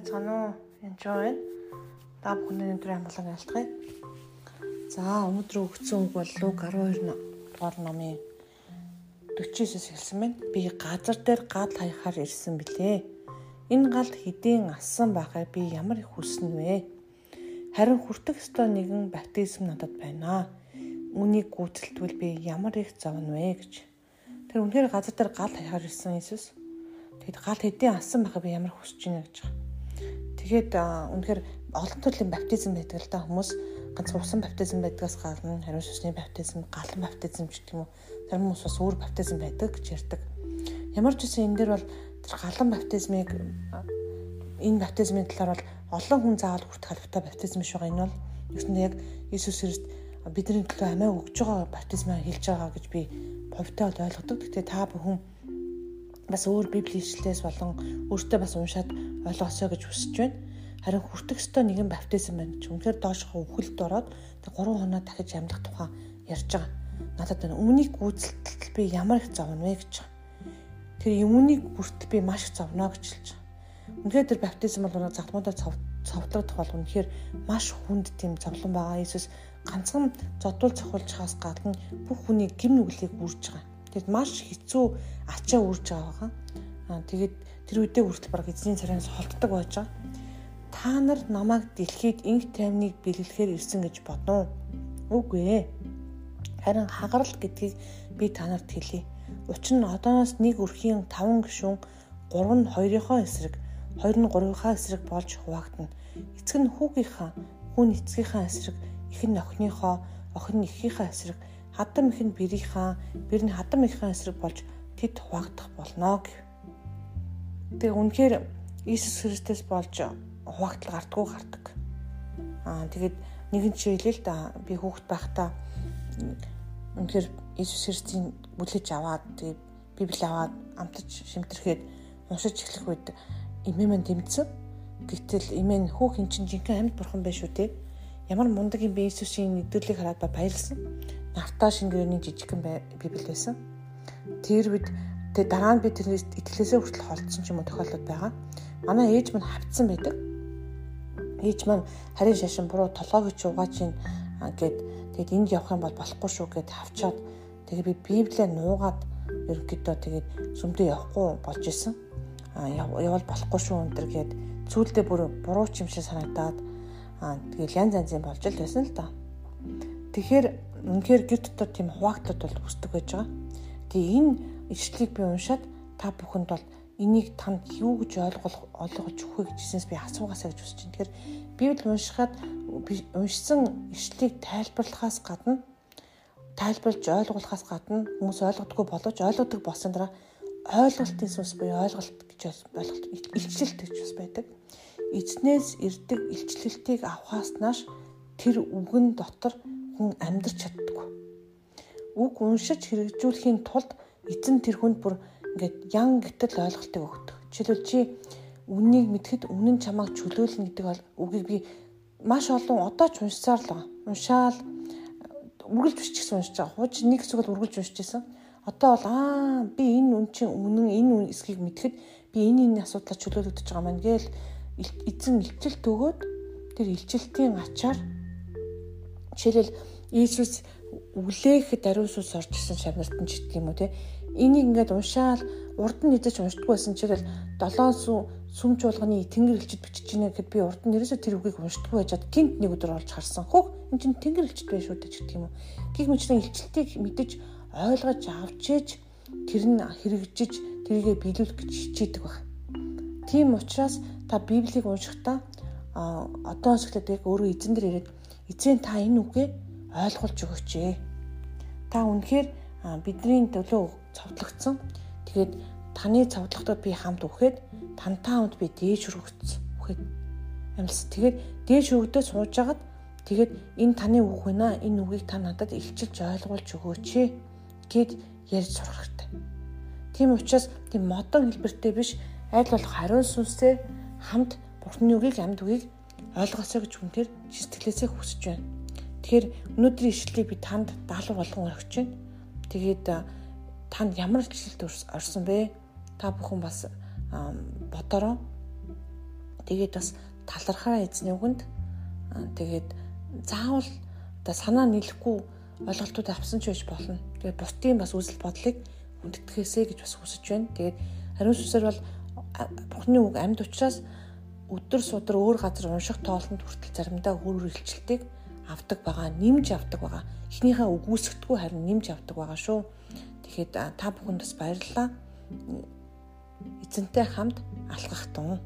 байцгаана уу? Байна. Та бүхний өнөөдрийн амгалан айлтгая. За, өнөөдөр өгсөн үг бол Луг 12 дугаар номын 49-с хэлсэн байна. Би газар дээр гал хаяхаар ирсэн билээ. Энэ гал хэдийн асан байхыг би ямар их хүснэ вэ? Харин хүртэх ёстой нэгэн баптизм надад байна. Үнийг гүйцэлтвэл би ямар их зовно вэ гэж. Тэр үнэхээр газар дээр гал хаяхаар ирсэн Иесус. Тэгэд гал хэдийн асан байхыг би ямар хүсэж байна гэж. Тэгээд үнэхээр олон төрлийн баптизм байдаг л да хүмүүс ганц усан баптизм байдгаас гадна хариу сүсний баптизм, галан баптизм гэх юм уу. Зарим хүмүүс бас өөр баптизм байдаг гэж ярьдаг. Ямар ч үсэн энэ дэр бол тэр галан баптизмыг энэ баптизмын талаар бол олон хүн заавал хүртэх албатай баптизм биш байгаа. Энэ бол ерөөсөндөө яг Иесус Христ бидний төлөө амиа өгж байгаа баптизмаа хэлж байгаа гэж би говьтой бол ойлгодог. Гэхдээ та бүхэн бас өөр библийн ишлээс болон өөртөө бас уншаад ойлгосоо гэж хүсэж байна. Харин хүртэх ёстой нэгэн баптизм байна гэж. Үнэхээр доошхоо үхэлд ороод тэг 3 хоноо дахиж амьдах тухай ярьж байгаа. Надад энэ өмнөний гүйцэлтэл би ямар их зовно вэ гэж. Тэр өмнөний хүртэл би маш их зовно гэж хэлж байгаа. Үнэхээр тэр баптизм бол загтмуудаа цовдлогдох бол үнэхээр маш хүнд тийм зовлон байгаа. Иесус ганцхан зодуул цохолж хаас гадна бүх хүний гим нүглийг үрж байгаа Тэгэд маш хэцүү ачаа үрж байгаа. Аа тэгээд тэр үедээ хүртэл баг эзний цараас холддог байж байгаа. Та нар намайг дэлхийд инх тайвныг бэлгэлэхээр ирсэн гэж бодов. Үгүй ээ. Харин хагарал гэдгийг би та нарт хэлье. Учир нь одооноос нэг өрхийн 5 гишүүн 3 нь 2-ынхоо эсрэг, 2 нь 3-ынхаа эсрэг болж хуваагдана. Эцэг нь хүүгийнхаа, хүн эцгийнхаа эсрэг, их нь охиныхоо, охин эхийнхаа эсрэг, хадам их нь бэрийнхаа, бэр нь хадам ихаа эсрэг болж тэд хуваагдах болно гэв. Тэгээ үнэхээр Иесус Христос болж хуваагдал гартгүй гардаг. Аа тэгээд нэгэн жишээлэл да би хүүхэд байхдаа үнэхээр Иесус Христийн бүлэж аваад тэгээд Библи аваад амтаж шимтэрхэд уншиж эхлэх үед эмээмэн тэмцэн. Гэтэл эмээ нь хүүхэн чинь жинхэнэ амьд бурхан байх шүү те. Ямар мундаг юм бэ Иесусийн нэвтрүүлгийг хараад баярлсан Навтаа шингэрний жижигхэн библ байсан. Тэр үед тэгээ дараа нь би тэрнээс итгэлээсээ хүртэл холдсон ч юм уу тохиолдод байгаа. Манай ээж минь хавцсан байдаг. Ээж маань харин шашин буруу толгойг ч угааж ийн гэд тэгэд энд явах юм бол болохгүй шүү гэд хавчаад тэгээ би библиэ нуугаад ерөнхийдөө тэгээд сүмдөө явахгүй болж исэн. А явал болохгүй шүү өнтер гэд цүүлдээ бүр буруу ч юм шиг санагдаад аа тэгээд янз янзын болж л байсан л да. Тэгэхээр үнэхээр гэр дотор тийм хуваагдтууд бол үүсдэг байж байгаа. Тэгээ энэ ишлэлийг би уншаад та бүхэнд бол энийг танд юу гэж ойлгох ойлгож өгөх гэжсэнс би асуугаасаа гэж хүсэж байна. Тэгэхээр Библи уншихад уншсан ишлэлийг тайлбарлахаас гадна тайлбарлаж ойлгуулахаас гадна хүмүүс ойлгодгүй боловч ойлгодог болсон дараа ойлголтын сүнс буюу ойлголт гэж ойлголт илчлэлт гэж бас байдаг. Эзнээс ирдэг илчлэлтийг авахаас нааш тэр үгэн дотор хүн амьдрч чаддгүй. Үг уншиж хэрэгжүүлэхийн тулд эзэн тэр хүнд бүр ингээд ян гэтэл ойлголтыг өгдөг. Жишээлбэл чи үннийг мэдхэд үнэн чамайг чөлөөлнө гэдэг бол үгийг би маш олон одоо ч уншсаар л байгаа. Уншаал үргэлж гэсэн уншиж байгаа. Хууч нэг хэсэг бол үргэлж уншиж байсан. Одоо бол аа би энэ үн чинь үнэн энэ үн эсхийг мэдхэд би энэ энэ асуудлаа чөлөөлөгдөж байгаа маань гээл эзэн илчилт өгөөд тэр илчилтийн ачаар Жишээлбэл Иесус үглээхэд ариун сүнс орж исэн шавнарт нь ч гэх юм уу те. Энийг ингээд уншаал урд нь эзэж уншдаггүй байсан чирэл долоон сүм сүм чуулганы тэнгэр элчид бичиж гинэ гэхэд би урд нь ерөөсө тэр үгийг уншдаггүй байжгаад гинт нэг өдөр олж харсан. Хөх эн чинь тэнгэр элчид байх шүү дээ гэх юм уу. Гэх мэтлэн илчилтийг мэдэж ойлгож авчиж тэр нь хэрэгжиж тэрийгэ биелүүлэх гэж хичээдэг баг. Тийм учраас та Библийг уншихдаа а одоос эхлээд яг өөрөө эзэн дээр ирээд эзэн та энэ үгээ ойлгуулж өгөөч ээ. Та үнэхээр бидний төлөө цовдлогдсон. Тэгээд таны цовдлогдод би хамт үхээд тантай хамт би дээж хүргэсэн. Үхээд амьлс. Тэгээд дээж хүргдөө сууж агаад тэгээд энэ таны үг байна. Энэ үгийг та надад илчилж ойлгуулж өгөөч ээ гэд ярьж сурах хэрэгтэй. Тийм учраас тийм модон хэлбэртэй биш аль болох хариун сүнсээр хамт Бурхны үгийг амьд үгийг ойлгосоо гэж хүн тэр сэтгэлээсээ хүсэж байна. Тэгэхээр өнөөдрийн ишлэлийг би танд даалга болгон өргөж байна. Тэгээд танд ямар ишлэлд орсон бэ? Та бүхэн бас бодороо Тэгээд бас талархаа эзний үгэнд тэгээд заавал та санаа нийлэхгүй ойлголтууд авсан ч байж болно. Тэгээд бусдын бас үзэл бодлыг хүндэтгэхээсэ гэж бас хүсэж байна. Тэгээд ариун сүсэр бол Бурхны үг амьд учраас өдөр судар өөр газар унших тоолтонд хүртэл заримдаа өөр илчлэлтийг авдаг байгаа, нэмж авдаг байгаа. Эхнийхээ үгүйсгдэггүй харин нэмж авдаг байгаа шүү. Тэгэхэд та бүхэнд бас баярлалаа. Эзэнтэй хамт алхах тун.